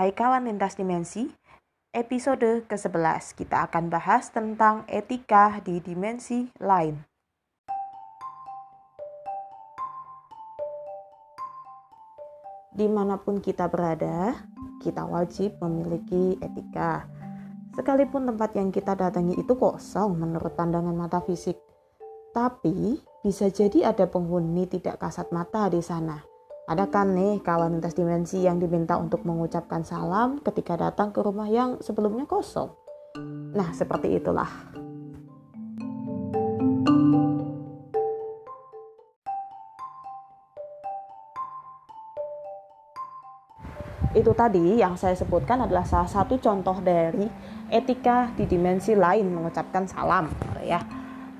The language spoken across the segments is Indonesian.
Hai kawan lintas dimensi, episode ke-11 kita akan bahas tentang etika di dimensi lain. Di mana pun kita berada, kita wajib memiliki etika. Sekalipun tempat yang kita datangi itu kosong menurut pandangan mata fisik, tapi bisa jadi ada penghuni tidak kasat mata di sana ada kan nih kawan lintas dimensi yang diminta untuk mengucapkan salam ketika datang ke rumah yang sebelumnya kosong. Nah, seperti itulah. Itu tadi yang saya sebutkan adalah salah satu contoh dari etika di dimensi lain mengucapkan salam, ya.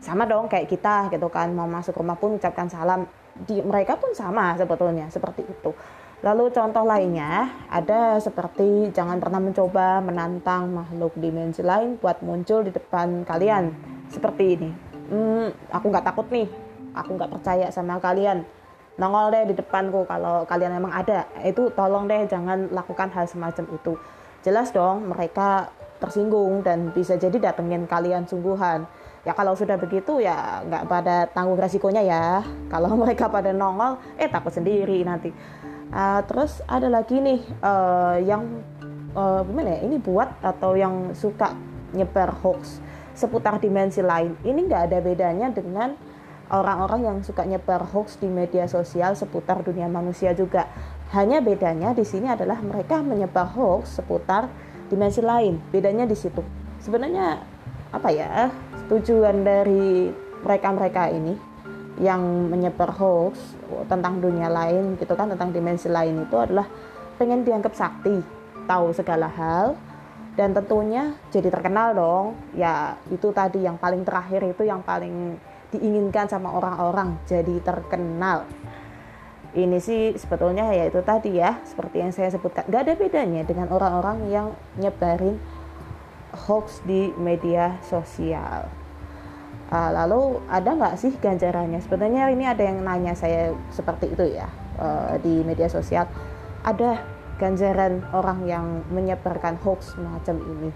Sama dong kayak kita gitu kan, mau masuk rumah pun mengucapkan salam di mereka pun sama sebetulnya seperti itu. Lalu contoh lainnya ada seperti jangan pernah mencoba menantang makhluk dimensi lain buat muncul di depan kalian seperti ini. Hmm, aku nggak takut nih, aku nggak percaya sama kalian. Nongol deh di depanku kalau kalian memang ada. Itu tolong deh jangan lakukan hal semacam itu. Jelas dong mereka tersinggung dan bisa jadi datengin kalian sungguhan ya kalau sudah begitu ya nggak pada tanggung resikonya ya. Kalau mereka pada nongol eh takut sendiri nanti. Uh, terus ada lagi nih uh, yang uh, gimana ya ini buat atau yang suka nyebar hoax seputar dimensi lain. Ini nggak ada bedanya dengan orang-orang yang suka nyebar hoax di media sosial seputar dunia manusia juga. Hanya bedanya di sini adalah mereka menyebar hoax seputar dimensi lain. Bedanya di situ. Sebenarnya apa ya tujuan dari mereka-mereka ini yang menyebar hoax tentang dunia lain gitu kan tentang dimensi lain itu adalah pengen dianggap sakti tahu segala hal dan tentunya jadi terkenal dong. Ya itu tadi yang paling terakhir itu yang paling diinginkan sama orang-orang jadi terkenal. Ini sih sebetulnya ya itu tadi ya seperti yang saya sebutkan. Gak ada bedanya dengan orang-orang yang nyebarin hoax di media sosial. Uh, lalu ada nggak sih ganjarannya? Sebenarnya ini ada yang nanya saya seperti itu ya uh, di media sosial. Ada ganjaran orang yang menyebarkan hoax macam ini.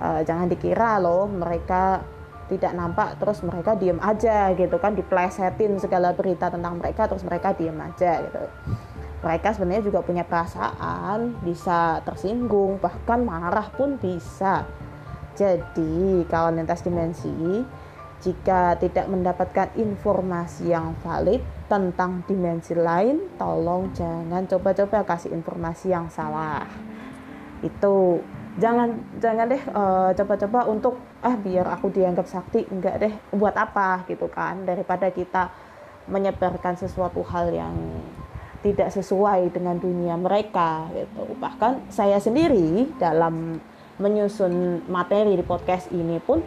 Uh, jangan dikira loh mereka tidak nampak terus mereka diem aja gitu kan diplesetin segala berita tentang mereka terus mereka diem aja gitu mereka sebenarnya juga punya perasaan, bisa tersinggung, bahkan marah pun bisa. Jadi, kawan lintas dimensi, jika tidak mendapatkan informasi yang valid tentang dimensi lain, tolong jangan coba-coba kasih informasi yang salah. Itu jangan jangan deh eh, coba-coba untuk ah biar aku dianggap sakti enggak deh buat apa gitu kan daripada kita menyebarkan sesuatu hal yang tidak sesuai dengan dunia mereka gitu. Bahkan saya sendiri dalam menyusun materi di podcast ini pun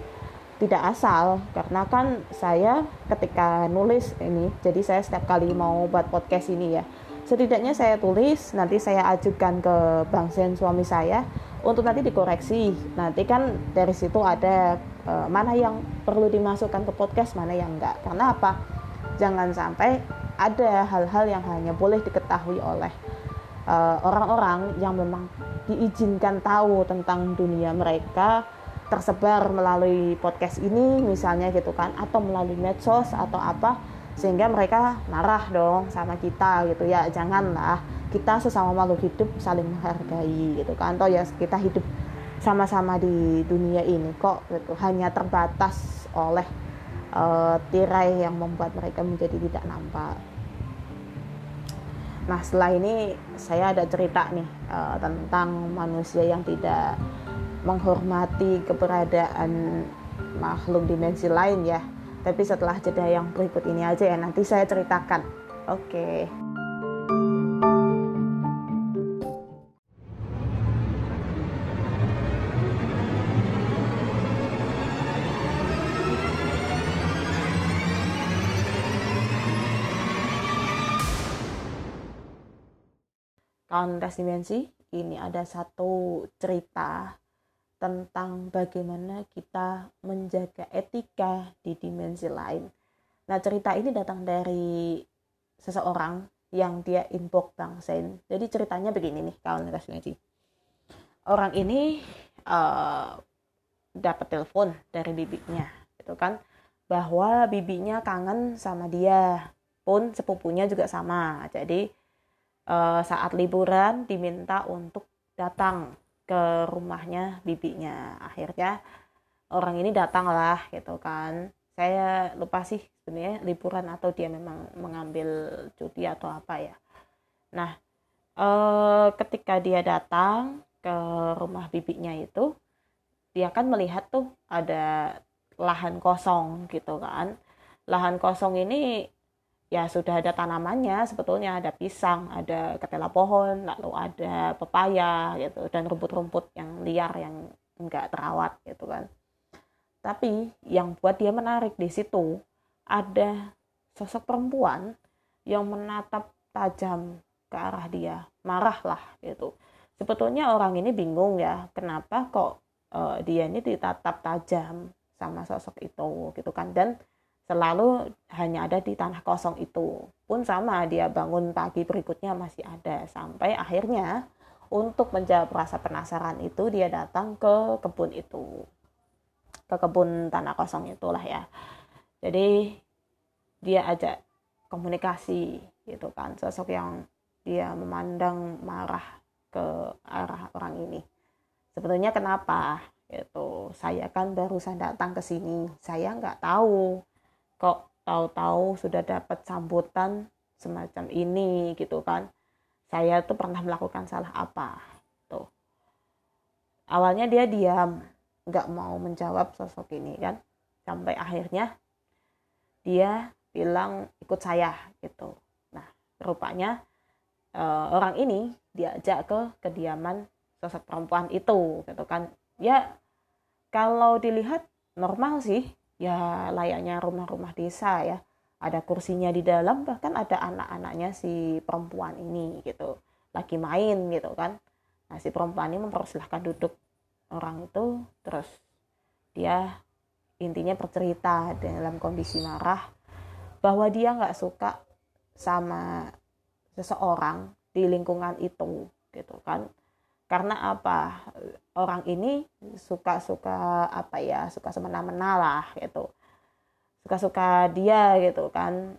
tidak asal karena kan saya ketika nulis ini jadi saya setiap kali mau buat podcast ini ya setidaknya saya tulis nanti saya ajukan ke Bang Sen suami saya untuk nanti dikoreksi. Nanti kan dari situ ada e, mana yang perlu dimasukkan ke podcast mana yang enggak. Karena apa? Jangan sampai ada hal-hal yang hanya boleh diketahui oleh eh, orang-orang uh, yang memang diizinkan tahu tentang dunia mereka tersebar melalui podcast ini misalnya gitu kan atau melalui medsos atau apa sehingga mereka marah dong sama kita gitu. Ya janganlah. Kita sesama makhluk hidup saling menghargai gitu kan. Atau ya kita hidup sama-sama di dunia ini kok gitu. Hanya terbatas oleh uh, tirai yang membuat mereka menjadi tidak nampak. Nah setelah ini saya ada cerita nih uh, tentang manusia yang tidak menghormati keberadaan makhluk dimensi lain ya. Tapi setelah jeda yang berikut ini aja ya nanti saya ceritakan. Oke. Okay. Kawan dimensi, ini ada satu cerita tentang bagaimana kita menjaga etika di dimensi lain. Nah, cerita ini datang dari seseorang yang dia inbox Bang Sen. Jadi ceritanya begini nih, kawan dimensi. orang ini uh, dapat telepon dari bibinya gitu kan bahwa bibinya kangen sama dia pun sepupunya juga sama jadi uh, saat liburan diminta untuk datang ke rumahnya bibinya. Akhirnya orang ini datang lah gitu kan. Saya lupa sih sebenarnya liburan atau dia memang mengambil cuti atau apa ya. Nah uh, ketika dia datang ke rumah bibinya itu dia kan melihat tuh ada lahan kosong gitu kan. Lahan kosong ini ya sudah ada tanamannya sebetulnya ada pisang ada ketela pohon lalu ada pepaya gitu dan rumput-rumput yang liar yang enggak terawat gitu kan. Tapi yang buat dia menarik di situ ada sosok perempuan yang menatap tajam ke arah dia marah lah gitu. Sebetulnya orang ini bingung ya kenapa kok uh, dia ini ditatap tajam sama sosok itu gitu kan. Dan selalu hanya ada di tanah kosong itu. Pun sama dia bangun pagi berikutnya masih ada. Sampai akhirnya untuk menjawab rasa penasaran itu dia datang ke kebun itu. Ke kebun tanah kosong itulah ya. Jadi dia ajak komunikasi gitu kan. Sosok yang dia memandang marah ke arah orang ini. Sebetulnya kenapa? Itu saya kan barusan datang ke sini, saya nggak tahu kok tahu-tahu sudah dapat sambutan semacam ini gitu kan. Saya tuh pernah melakukan salah apa? Tuh. Awalnya dia diam, nggak mau menjawab sosok ini kan. Sampai akhirnya dia bilang ikut saya gitu. Nah, rupanya uh, orang ini diajak ke kediaman sosok perempuan itu gitu kan ya kalau dilihat normal sih ya layaknya rumah-rumah desa ya. Ada kursinya di dalam bahkan ada anak-anaknya si perempuan ini gitu. Lagi main gitu kan. Nah si perempuan ini mempersilahkan duduk orang itu terus dia intinya bercerita dalam kondisi marah bahwa dia nggak suka sama seseorang di lingkungan itu gitu kan karena apa? Orang ini suka-suka apa ya? Suka semena-mena lah gitu. Suka-suka dia gitu kan.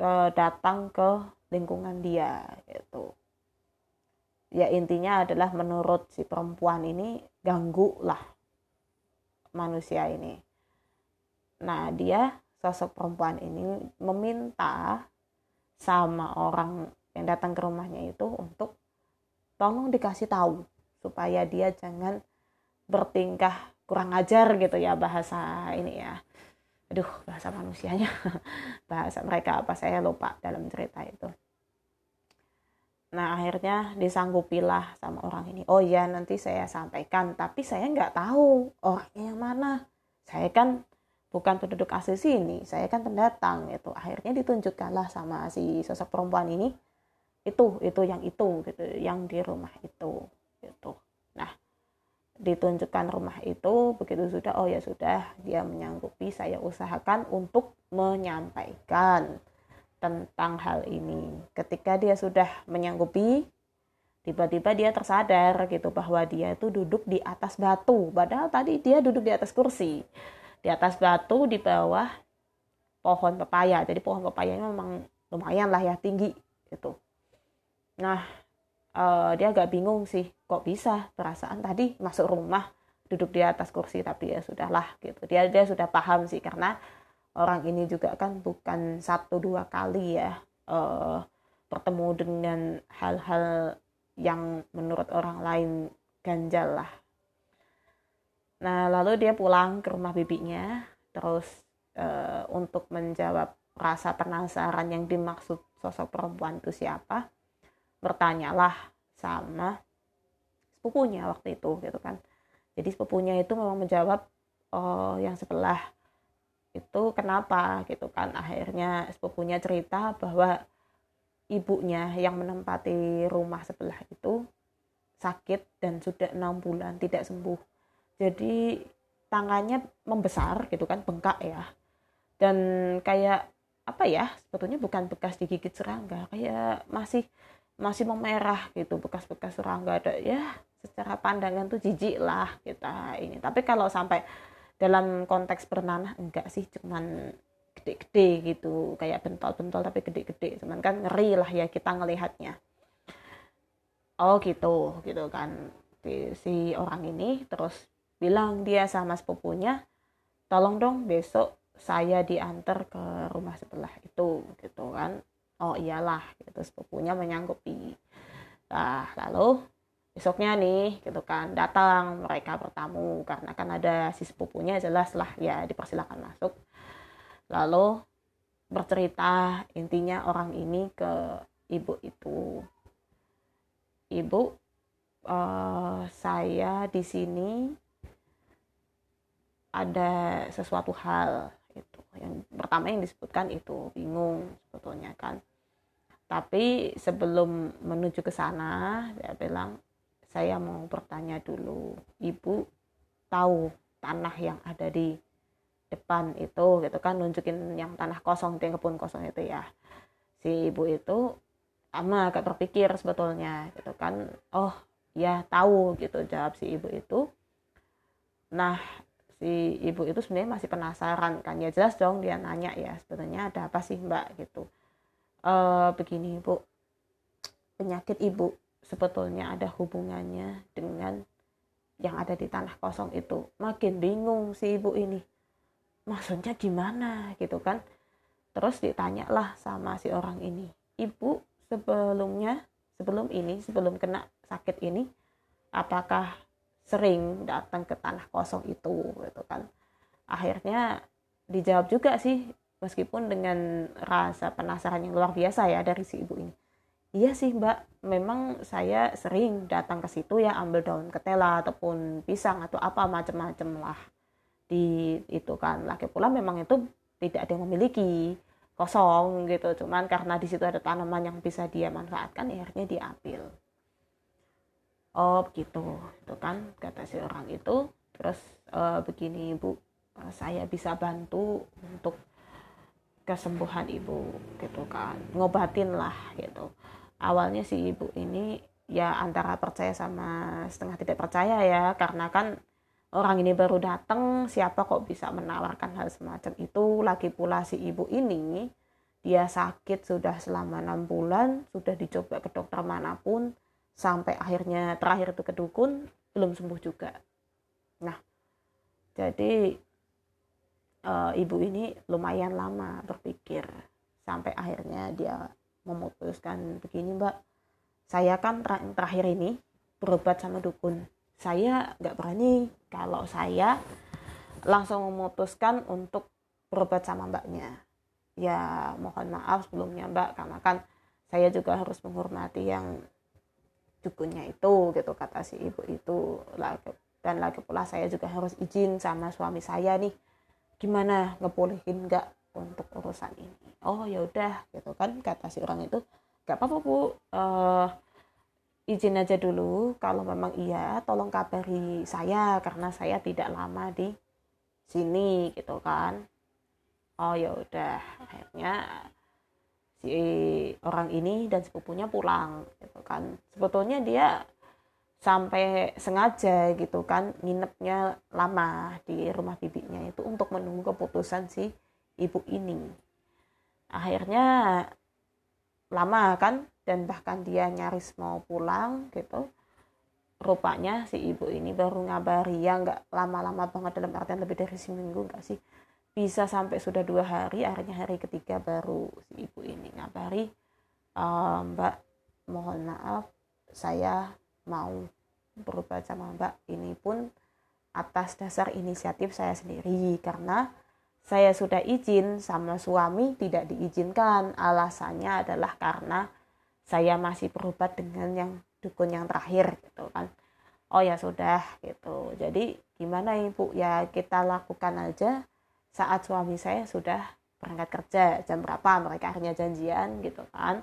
E, datang ke lingkungan dia gitu. Ya intinya adalah menurut si perempuan ini ganggu lah manusia ini. Nah dia sosok perempuan ini meminta sama orang yang datang ke rumahnya itu untuk tolong dikasih tahu supaya dia jangan bertingkah kurang ajar gitu ya bahasa ini ya. Aduh bahasa manusianya. Bahasa mereka apa? Saya lupa dalam cerita itu. Nah akhirnya disanggupilah sama orang ini. Oh ya nanti saya sampaikan. Tapi saya nggak tahu orangnya yang mana. Saya kan bukan penduduk asli sini. Saya kan pendatang itu akhirnya ditunjukkanlah sama si sosok perempuan ini itu itu yang itu gitu yang di rumah itu gitu. Nah ditunjukkan rumah itu begitu sudah oh ya sudah dia menyanggupi saya usahakan untuk menyampaikan tentang hal ini. Ketika dia sudah menyanggupi tiba-tiba dia tersadar gitu bahwa dia itu duduk di atas batu. Padahal tadi dia duduk di atas kursi. Di atas batu di bawah pohon pepaya. Jadi pohon pepayanya memang lumayan lah ya tinggi gitu Nah, uh, dia agak bingung sih, kok bisa perasaan tadi masuk rumah duduk di atas kursi tapi ya sudahlah gitu. Dia dia sudah paham sih karena orang ini juga kan bukan satu dua kali ya uh, bertemu dengan hal-hal yang menurut orang lain ganjal lah. Nah, lalu dia pulang ke rumah bibinya terus uh, untuk menjawab rasa penasaran yang dimaksud sosok perempuan itu siapa bertanyalah sama sepupunya waktu itu gitu kan. Jadi sepupunya itu memang menjawab oh yang sebelah itu kenapa? Gitu kan. Akhirnya sepupunya cerita bahwa ibunya yang menempati rumah sebelah itu sakit dan sudah enam bulan tidak sembuh. Jadi tangannya membesar gitu kan bengkak ya. Dan kayak apa ya sebetulnya bukan bekas digigit serangga kayak masih masih memerah gitu bekas-bekas serangga ada. Ya secara pandangan tuh jijik lah kita ini. Tapi kalau sampai dalam konteks bernanah enggak sih cuman gede-gede gitu. Kayak bentol-bentol tapi gede-gede. Cuman kan ngeri lah ya kita ngelihatnya. Oh gitu gitu kan. Si, orang ini terus bilang dia sama sepupunya tolong dong besok saya diantar ke rumah sebelah itu gitu kan oh iyalah gitu. Sepupunya menyanggupi. Nah lalu besoknya nih gitu kan datang mereka bertamu. Karena kan ada si sepupunya jelas lah ya dipersilakan masuk. Lalu bercerita intinya orang ini ke ibu itu. Ibu uh, saya di sini ada sesuatu hal itu yang pertama yang disebutkan itu bingung sebetulnya kan tapi sebelum menuju ke sana dia bilang saya mau bertanya dulu. Ibu tahu tanah yang ada di depan itu gitu kan nunjukin yang tanah kosong yang kebun kosong itu ya. Si ibu itu ama agak berpikir sebetulnya gitu kan. Oh ya tahu gitu jawab si ibu itu. Nah si ibu itu sebenarnya masih penasaran kan. Ya jelas dong dia nanya ya sebetulnya ada apa sih mbak? Gitu e, begini ibu penyakit ibu sebetulnya ada hubungannya dengan yang ada di tanah kosong itu. Makin bingung si ibu ini. Maksudnya gimana gitu kan? Terus ditanyalah sama si orang ini. Ibu sebelumnya sebelum ini sebelum kena sakit ini apakah sering datang ke tanah kosong itu gitu kan? Akhirnya dijawab juga sih meskipun dengan rasa penasaran yang luar biasa ya dari si ibu ini. Iya sih mbak. Memang saya sering datang ke situ ya ambil daun ketela ataupun pisang atau apa macam-macam lah. Di itu kan. Lagi pula memang itu tidak ada yang memiliki. Kosong gitu. Cuman karena di situ ada tanaman yang bisa dia manfaatkan ya akhirnya diambil oh begitu. Itu kan kata si orang itu. Terus e, begini ibu saya bisa bantu untuk kesembuhan ibu gitu kan. Ngobatin lah gitu. Awalnya si ibu ini ya antara percaya sama setengah tidak percaya ya karena kan orang ini baru datang siapa kok bisa menawarkan hal semacam itu? Lagi pula si ibu ini dia sakit sudah selama enam bulan sudah dicoba ke dokter mana pun sampai akhirnya terakhir itu ke dukun belum sembuh juga. Nah jadi e, ibu ini lumayan lama berpikir sampai akhirnya dia memutuskan begini mbak saya kan ter terakhir ini berobat sama dukun. Saya nggak berani. Kalau saya langsung memutuskan untuk berobat sama mbaknya. Ya mohon maaf sebelumnya mbak karena kan saya juga harus menghormati yang dukunnya itu gitu kata si ibu itu. Dan lagi pula saya juga harus izin sama suami saya nih gimana ngebolehin nggak untuk urusan ini? Oh ya udah gitu kan kata si orang itu gak apa-apa bu. Uh, izin aja dulu. Kalau memang iya tolong kabari saya karena saya tidak lama di sini gitu kan. Oh ya udah akhirnya si orang ini dan sepupunya pulang gitu kan. Sebetulnya dia sampai sengaja gitu kan nginepnya lama di rumah bibinya itu untuk menunggu keputusan si ibu ini. Akhirnya lama kan dan bahkan dia nyaris mau pulang gitu. Rupanya si ibu ini baru ngabari ya nggak lama-lama banget dalam artian lebih dari seminggu nggak sih. Bisa sampai sudah dua hari akhirnya hari ketiga baru si ibu ini ngabari e, mbak mohon maaf saya mau berobat sama mbak ini pun atas dasar inisiatif saya sendiri. Karena saya sudah izin sama suami tidak diizinkan. Alasannya adalah karena saya masih berobat dengan yang dukun yang terakhir gitu kan. Oh ya sudah gitu. Jadi gimana ibu? Ya kita lakukan aja. Saat suami saya sudah berangkat kerja jam berapa? Mereka akhirnya janjian gitu kan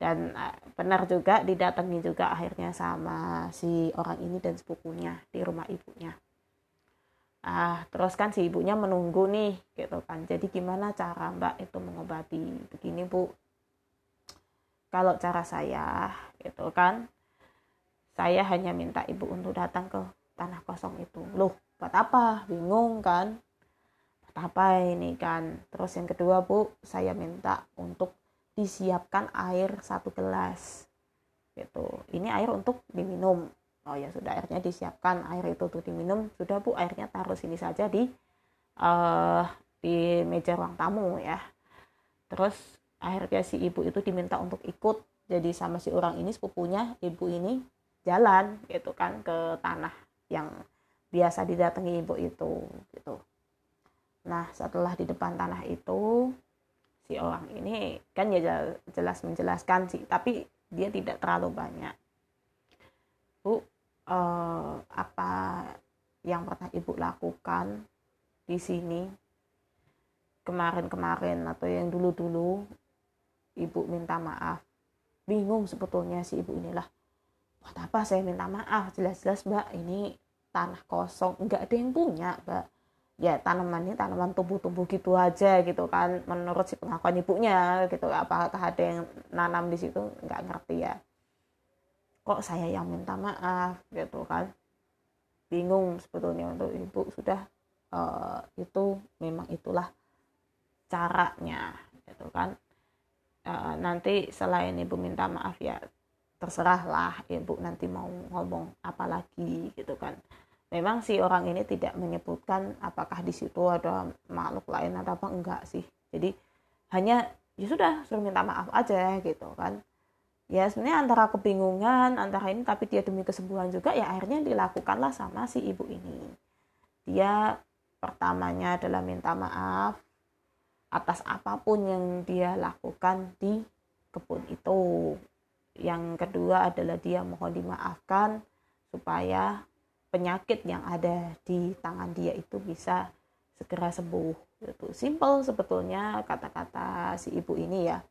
dan uh, benar juga didatangi juga akhirnya sama si orang ini dan sepupunya di rumah ibunya. Ah terus kan si ibunya menunggu nih gitu kan. Jadi gimana cara mbak itu mengobati begini bu? Kalau cara saya gitu kan saya hanya minta ibu untuk datang ke tanah kosong itu. Loh buat apa? Bingung kan? Buat apa ini kan? Terus yang kedua bu saya minta untuk disiapkan air satu gelas gitu. Ini air untuk diminum. Oh ya sudah airnya disiapkan. Air itu untuk diminum. Sudah bu airnya taruh sini saja di uh, di meja ruang tamu ya. Terus akhirnya si ibu itu diminta untuk ikut. Jadi sama si orang ini sepupunya ibu ini jalan gitu kan ke tanah yang biasa didatangi ibu itu gitu. Nah setelah di depan tanah itu si orang ini kan ya jelas menjelaskan sih tapi dia tidak terlalu banyak. Bu eh, apa yang pernah ibu lakukan di sini? Kemarin-kemarin atau yang dulu-dulu? Ibu minta maaf. Bingung sebetulnya si ibu inilah buat apa saya minta maaf? Jelas-jelas mbak ini tanah kosong. Nggak ada yang punya mbak ya tanaman ini tanaman tumbuh-tumbuh gitu aja gitu kan. Menurut si pengakuan ibunya gitu apakah ada yang nanam di situ? Nggak ngerti ya. Kok saya yang minta maaf gitu kan. Bingung sebetulnya untuk ibu sudah uh, itu memang itulah caranya gitu kan. Uh, nanti selain ibu minta maaf ya terserahlah ibu nanti mau ngomong apa lagi gitu kan memang si orang ini tidak menyebutkan apakah di situ ada makhluk lain atau apa enggak sih. Jadi hanya ya sudah suruh minta maaf aja gitu kan. Ya sebenarnya antara kebingungan antara ini tapi dia demi kesembuhan juga ya akhirnya dilakukanlah sama si ibu ini. Dia pertamanya adalah minta maaf atas apa pun yang dia lakukan di kebun itu. Yang kedua adalah dia mohon dimaafkan supaya penyakit yang ada di tangan dia itu bisa segera sembuh. Itu simple sebetulnya kata-kata si ibu ini ya.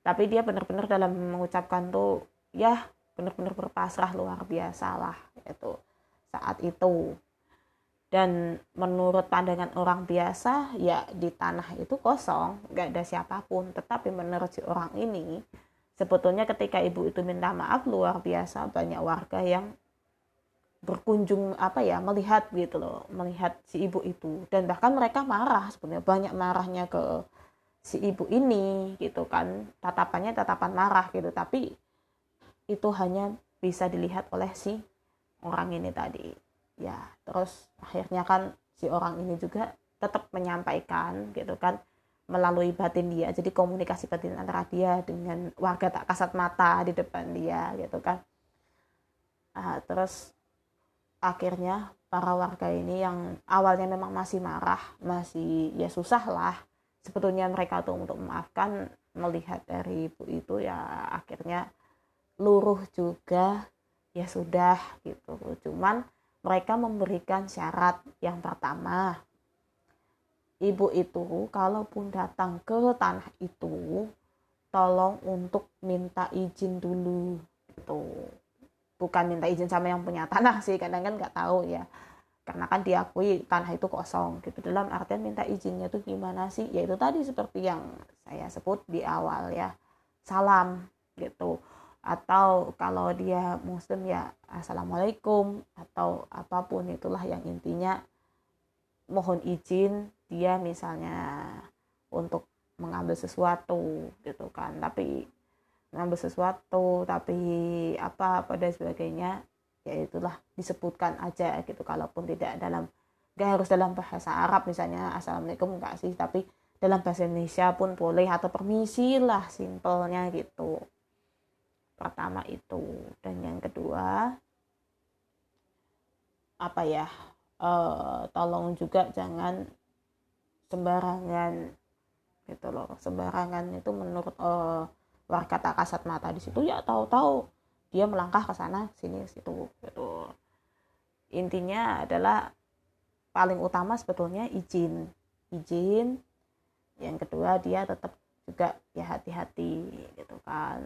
Tapi dia benar-benar dalam mengucapkan tuh ya benar-benar berpasrah luar biasa lah itu saat itu. Dan menurut pandangan orang biasa ya di tanah itu kosong nggak ada siapa pun. Tetapi menurut si orang ini sebetulnya ketika ibu itu minta maaf luar biasa banyak warga yang berkunjung apa ya melihat gitu loh melihat si ibu itu. Dan bahkan mereka marah sebenarnya banyak marahnya ke si ibu ini gitu kan. Tatapannya tatapan marah gitu tapi itu hanya bisa dilihat oleh si orang ini tadi. Ya terus akhirnya kan si orang ini juga tetap menyampaikan gitu kan melalui batin dia. Jadi komunikasi batin antara dia dengan warga tak kasat mata di depan dia gitu kan. Uh, terus akhirnya para warga ini yang awalnya memang masih marah masih ya susah lah sebetulnya mereka tuh untuk memaafkan melihat dari ibu itu ya akhirnya luruh juga ya sudah gitu. Cuman mereka memberikan syarat yang pertama ibu itu kalaupun datang ke tanah itu tolong untuk minta izin dulu itu bukan minta izin sama yang punya tanah sih kadang kan nggak tahu ya. Karena kan diakui tanah itu kosong gitu. Dalam artian minta izinnya tuh gimana sih? Yaitu tadi seperti yang saya sebut di awal ya. Salam gitu. Atau kalau dia muslim ya assalamualaikum atau apa pun itulah yang intinya. Mohon izin dia misalnya untuk mengambil sesuatu gitu kan. Tapi mengambil sesuatu tapi apa pada sebagainya ya itulah disebutkan aja gitu. Kalaupun tidak dalam gak harus dalam bahasa Arab misalnya assalamualaikum enggak sih tapi dalam bahasa Indonesia pun boleh atau permisi lah simpelnya gitu. Pertama itu. Dan yang kedua apa ya uh, tolong juga jangan sembarangan gitu loh. Sembarangan itu menurut uh, warga tak kasat mata di situ ya tahu-tahu. Dia melangkah ke sana sini situ gitu. Intinya adalah paling utama sebetulnya izin. Izin. Yang kedua dia tetap juga ya hati-hati gitu kan.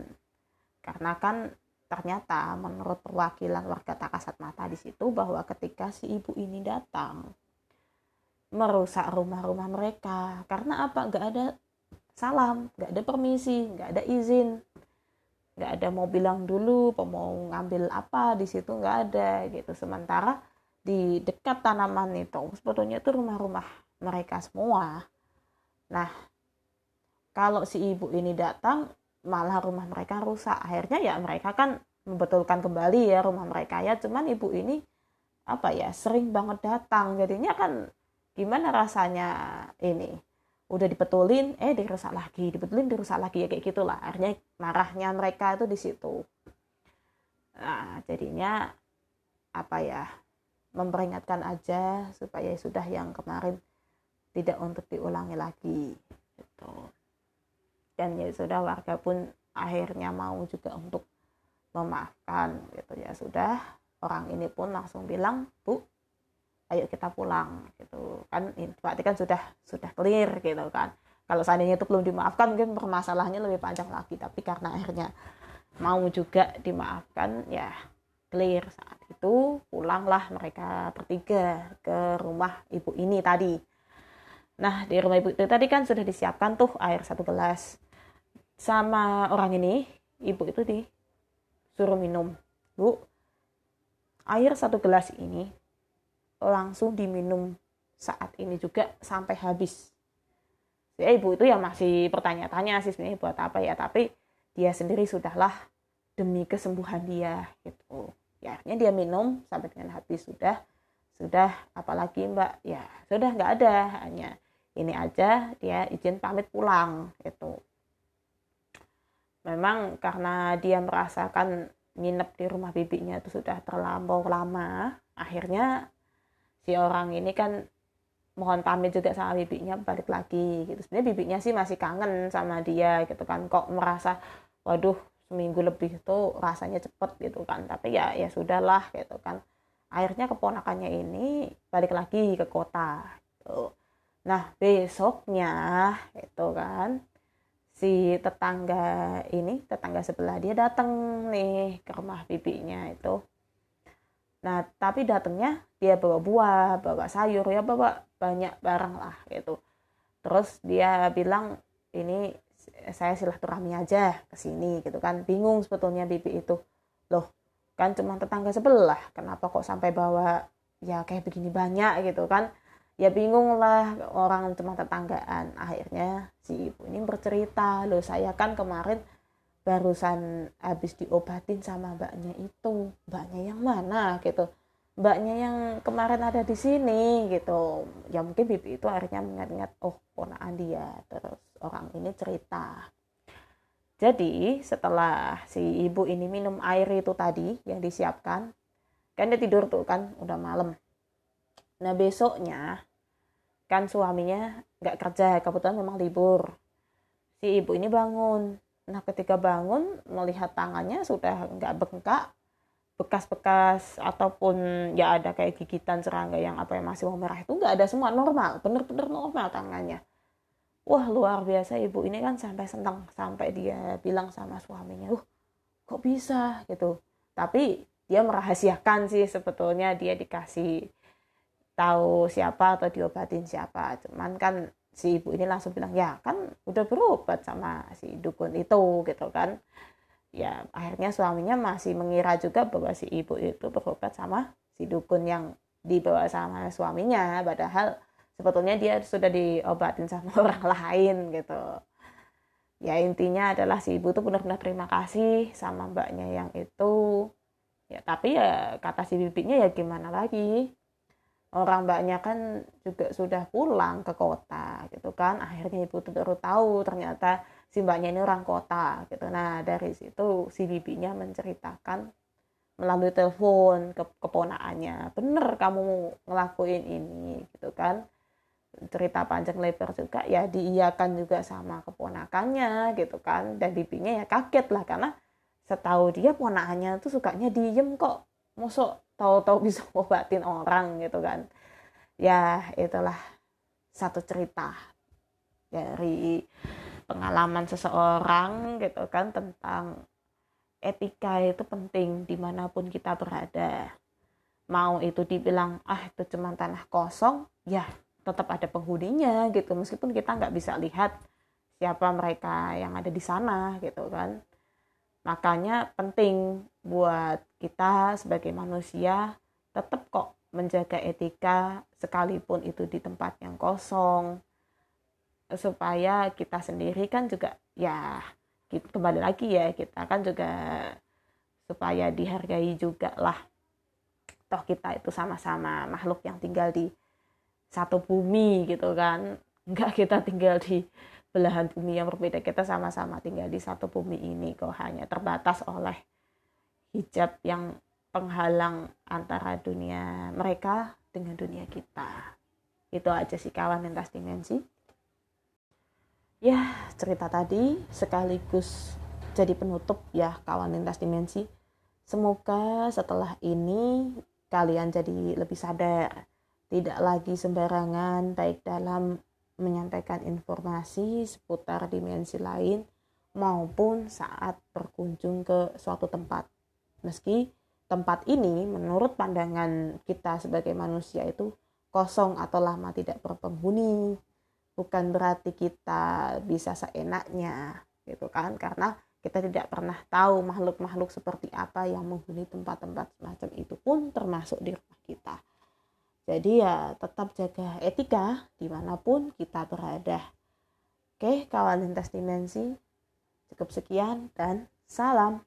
Karena kan ternyata menurut perwakilan warga tak kasat mata di situ bahwa ketika si ibu ini datang merusak rumah-rumah mereka. Karena apa? Nggak ada salam nggak ada permisi nggak ada izin. Nggak ada mau bilang dulu mau ngambil apa di situ nggak ada gitu. Sementara di dekat tanaman itu sebetulnya itu rumah-rumah mereka semua. Nah kalau si ibu ini datang malah rumah mereka rusak. Akhirnya ya mereka kan membetulkan kembali ya rumah mereka ya. Cuman ibu ini apa ya sering banget datang. Jadinya kan gimana rasanya ini udah dibetulin eh dirusak lagi. Dibetulin dirusak lagi. Ya kayak gitulah. Akhirnya marahnya mereka itu di situ. Nah jadinya apa ya memperingatkan aja supaya sudah yang kemarin tidak untuk diulangi lagi gitu. Dan ya sudah warga pun akhirnya mau juga untuk memaafkan gitu. Ya sudah orang ini pun langsung bilang bu ayo kita pulang gitu. Kan berarti kan sudah sudah clear gitu kan. Kalau seandainya itu belum dimaafkan mungkin permasalahannya lebih panjang lagi. Tapi karena akhirnya mau juga dimaafkan ya clear saat itu pulanglah mereka bertiga ke rumah ibu ini tadi. Nah di rumah ibu itu tadi kan sudah disiapkan tuh air satu gelas. Sama orang ini ibu itu disuruh minum. Bu air satu gelas ini langsung diminum saat ini juga sampai habis. Ya ibu itu ya masih pertanyaan-tanya sih sebenarnya buat apa ya, tapi dia sendiri sudahlah demi kesembuhan dia gitu. Ya akhirnya dia minum sampai dengan habis sudah sudah apalagi mbak ya sudah nggak ada hanya ini aja dia izin pamit pulang gitu memang karena dia merasakan nginep di rumah bibinya itu sudah terlampau lama akhirnya si orang ini kan mohon pamit juga sama bibinya balik lagi gitu. Sebenarnya bibinya sih masih kangen sama dia gitu kan. Kok merasa waduh seminggu lebih tuh rasanya cepet gitu kan. Tapi ya ya sudahlah gitu kan. Akhirnya keponakannya ini balik lagi ke kota gitu. nah besoknya itu kan si tetangga ini tetangga sebelah dia datang nih ke rumah bibinya itu Nah, tapi datangnya dia bawa buah, bawa sayur, ya bawa banyak barang lah gitu. Terus dia bilang ini saya silaturahmi aja ke sini gitu kan. Bingung sebetulnya bibi itu. Loh, kan cuma tetangga sebelah, kenapa kok sampai bawa ya kayak begini banyak gitu kan. Ya bingung lah orang cuma tetanggaan. Akhirnya si ibu ini bercerita, loh saya kan kemarin barusan habis diobatin sama mbaknya itu mbaknya yang mana gitu. Mbaknya yang kemarin ada di sini gitu. Ya mungkin bibi itu akhirnya mengingat-ingat oh ponaan dia. Terus orang ini cerita. Jadi setelah si ibu ini minum air itu tadi yang disiapkan kan dia tidur tuh kan udah malam. Nah besoknya kan suaminya nggak kerja kebetulan memang libur. Si ibu ini bangun Nah, ketika bangun melihat tangannya sudah nggak bengkak, bekas-bekas ataupun ya ada kayak gigitan serangga yang apa yang masih warna merah itu nggak ada semua normal, bener-bener normal tangannya. Wah luar biasa ibu ini kan sampai senang sampai dia bilang sama suaminya, uh kok bisa gitu. Tapi dia merahasiakan sih sebetulnya dia dikasih tahu siapa atau diobatin siapa. Cuman kan si ibu ini langsung bilang ya kan udah berobat sama si dukun itu gitu kan. Ya akhirnya suaminya masih mengira juga bahwa si ibu itu berobat sama si dukun yang dibawa sama suaminya padahal sebetulnya dia sudah diobatin sama orang lain gitu. Ya intinya adalah si ibu tuh benar-benar terima kasih sama mbaknya yang itu. Ya tapi ya kata si bibinya ya gimana lagi orang mbaknya kan juga sudah pulang ke kota gitu kan. Akhirnya ibu baru tahu ternyata si mbaknya ini orang kota gitu. Nah dari situ si bibinya menceritakan melalui telepon ke keponaannya bener kamu ngelakuin ini gitu kan. Cerita panjang lebar juga ya diiyakan juga sama keponakannya gitu kan. Dan bibinya ya kaget lah karena setahu dia ponakannya tuh sukanya diem kok musuh tahu-tahu bisa ngobatin orang gitu kan. Ya itulah satu cerita dari pengalaman seseorang gitu kan tentang etika itu penting di mana pun kita berada. Mau itu dibilang ah itu cuma tanah kosong ya tetap ada penghuninya gitu. Meskipun kita nggak bisa lihat siapa mereka yang ada di sana gitu kan. Makanya penting buat kita sebagai manusia tetap kok menjaga etika sekalipun itu di tempat yang kosong. Supaya kita sendiri kan juga ya kembali lagi ya kita kan juga supaya dihargai juga lah toh kita itu sama-sama makhluk yang tinggal di satu bumi gitu kan. Enggak kita tinggal di belahan bumi yang berbeda kita sama-sama tinggal di satu bumi ini kok hanya terbatas oleh hijab yang penghalang antara dunia mereka dengan dunia kita. Itu aja sih kawan lintas dimensi ya cerita tadi sekaligus jadi penutup ya kawan lintas dimensi semoga setelah ini kalian jadi lebih sadar tidak lagi sembarangan baik dalam menyampaikan informasi seputar dimensi lain maupun saat berkunjung ke suatu tempat. Meski tempat ini menurut pandangan kita sebagai manusia itu kosong atau lama tidak berpenghuni, bukan berarti kita bisa seenaknya gitu kan karena kita tidak pernah tahu makhluk-makhluk seperti apa yang menghuni tempat-tempat semacam itu pun termasuk di rumah kita. Jadi ya tetap jaga etika di mana pun kita berada. Oke, kawan lintas dimensi, cukup sekian dan salam.